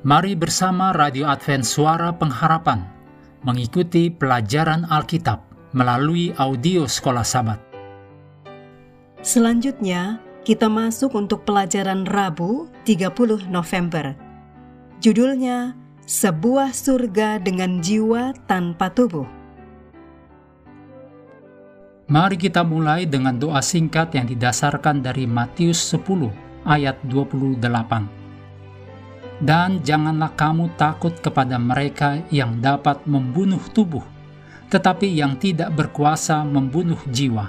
Mari bersama Radio Advent Suara Pengharapan mengikuti pelajaran Alkitab melalui audio Sekolah Sabat. Selanjutnya, kita masuk untuk pelajaran Rabu 30 November. Judulnya, Sebuah Surga dengan Jiwa Tanpa Tubuh. Mari kita mulai dengan doa singkat yang didasarkan dari Matius 10 ayat 28 dan janganlah kamu takut kepada mereka yang dapat membunuh tubuh, tetapi yang tidak berkuasa membunuh jiwa.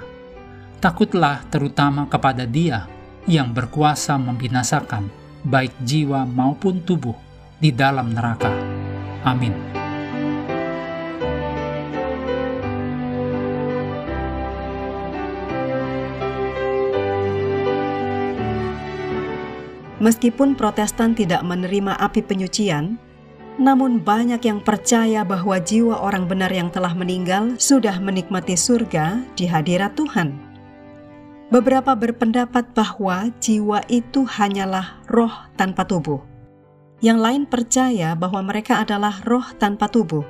Takutlah terutama kepada Dia yang berkuasa membinasakan baik jiwa maupun tubuh di dalam neraka. Amin. Meskipun Protestan tidak menerima api penyucian, namun banyak yang percaya bahwa jiwa orang benar yang telah meninggal sudah menikmati surga di hadirat Tuhan. Beberapa berpendapat bahwa jiwa itu hanyalah roh tanpa tubuh. Yang lain percaya bahwa mereka adalah roh tanpa tubuh,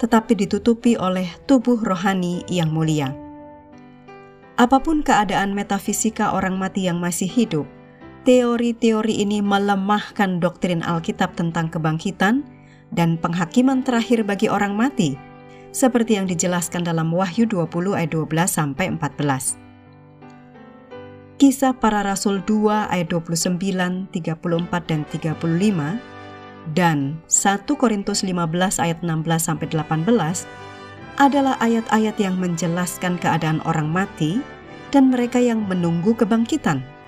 tetapi ditutupi oleh tubuh rohani yang mulia. Apa pun keadaan metafisika orang mati yang masih hidup, Teori-teori ini melemahkan doktrin Alkitab tentang kebangkitan dan penghakiman terakhir bagi orang mati, seperti yang dijelaskan dalam Wahyu 20 ayat 12 sampai 14. Kisah para Rasul 2 ayat 29, 34 dan 35 dan 1 Korintus 15 ayat 16 sampai 18 adalah ayat-ayat yang menjelaskan keadaan orang mati dan mereka yang menunggu kebangkitan.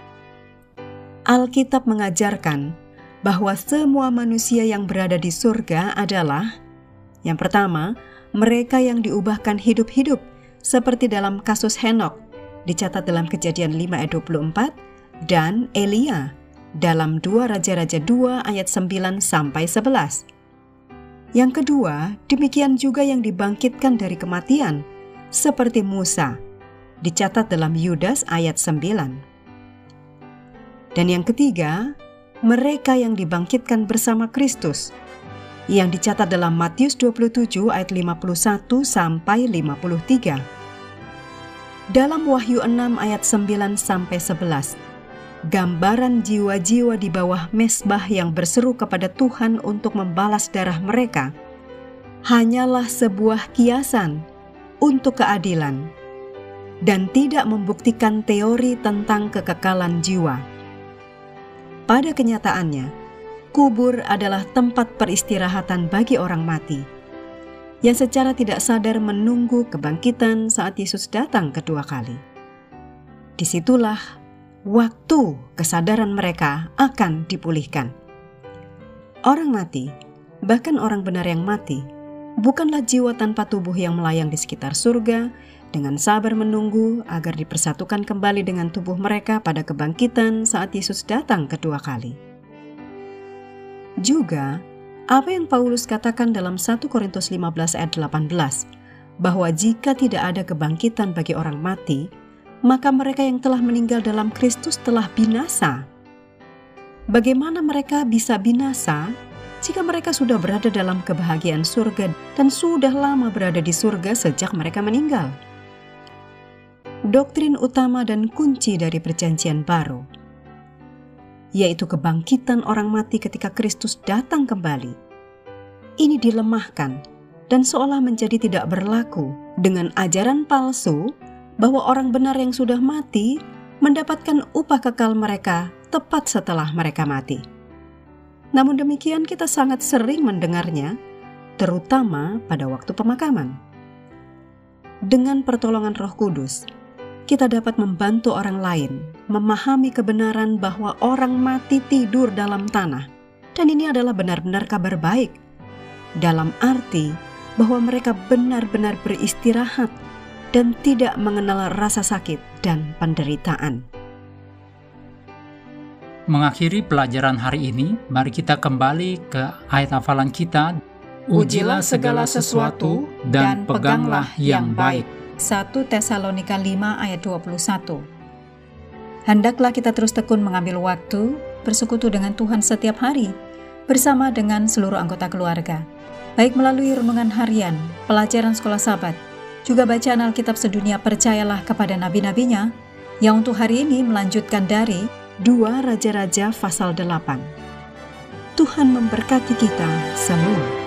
Alkitab mengajarkan bahwa semua manusia yang berada di surga adalah yang pertama, mereka yang diubahkan hidup-hidup seperti dalam kasus Henok dicatat dalam Kejadian 5 ayat 24 dan Elia dalam 2 Raja-raja 2 ayat 9 sampai 11. Yang kedua, demikian juga yang dibangkitkan dari kematian seperti Musa dicatat dalam Yudas ayat 9. Dan yang ketiga, mereka yang dibangkitkan bersama Kristus yang dicatat dalam Matius 27 ayat 51 sampai 53. Dalam Wahyu 6 ayat 9 sampai 11, gambaran jiwa-jiwa di bawah mesbah yang berseru kepada Tuhan untuk membalas darah mereka hanyalah sebuah kiasan untuk keadilan dan tidak membuktikan teori tentang kekekalan jiwa. Pada kenyataannya, kubur adalah tempat peristirahatan bagi orang mati yang secara tidak sadar menunggu kebangkitan saat Yesus datang kedua kali. Di situlah waktu kesadaran mereka akan dipulihkan. Orang mati, bahkan orang benar yang mati, bukanlah jiwa tanpa tubuh yang melayang di sekitar surga dengan sabar menunggu agar dipersatukan kembali dengan tubuh mereka pada kebangkitan saat Yesus datang kedua kali. Juga, apa yang Paulus katakan dalam 1 Korintus 15 ayat 18, bahwa jika tidak ada kebangkitan bagi orang mati, maka mereka yang telah meninggal dalam Kristus telah binasa. Bagaimana mereka bisa binasa jika mereka sudah berada dalam kebahagiaan surga dan sudah lama berada di surga sejak mereka meninggal? Doktrin utama dan kunci dari Perjanjian Baru, yaitu kebangkitan orang mati ketika Kristus datang kembali. Ini dilemahkan dan seolah menjadi tidak berlaku dengan ajaran palsu bahwa orang benar yang sudah mati mendapatkan upah kekal mereka tepat setelah mereka mati. Namun demikian, kita sangat sering mendengarnya, terutama pada waktu pemakaman. Dengan pertolongan Roh Kudus, kita dapat membantu orang lain memahami kebenaran bahwa orang mati tidur dalam tanah, dan ini adalah benar-benar kabar baik, dalam arti bahwa mereka benar-benar beristirahat dan tidak mengenal rasa sakit dan penderitaan. Mengakhiri pelajaran hari ini, mari kita kembali ke ayat hafalan kita. Ujilah segala sesuatu dan peganglah yang baik 1 Tesalonika 5 ayat 21. Hendaklah kita terus tekun mengambil waktu bersekutu dengan Tuhan setiap hari bersama dengan seluruh anggota keluarga, baik melalui renungan harian, pelajaran sekolah sahabat, juga bacaan Alkitab sedunia percayalah kepada nabi-nabinya, yang untuk hari ini melanjutkan dari dua Raja-Raja pasal 8. Tuhan memberkati kita semua.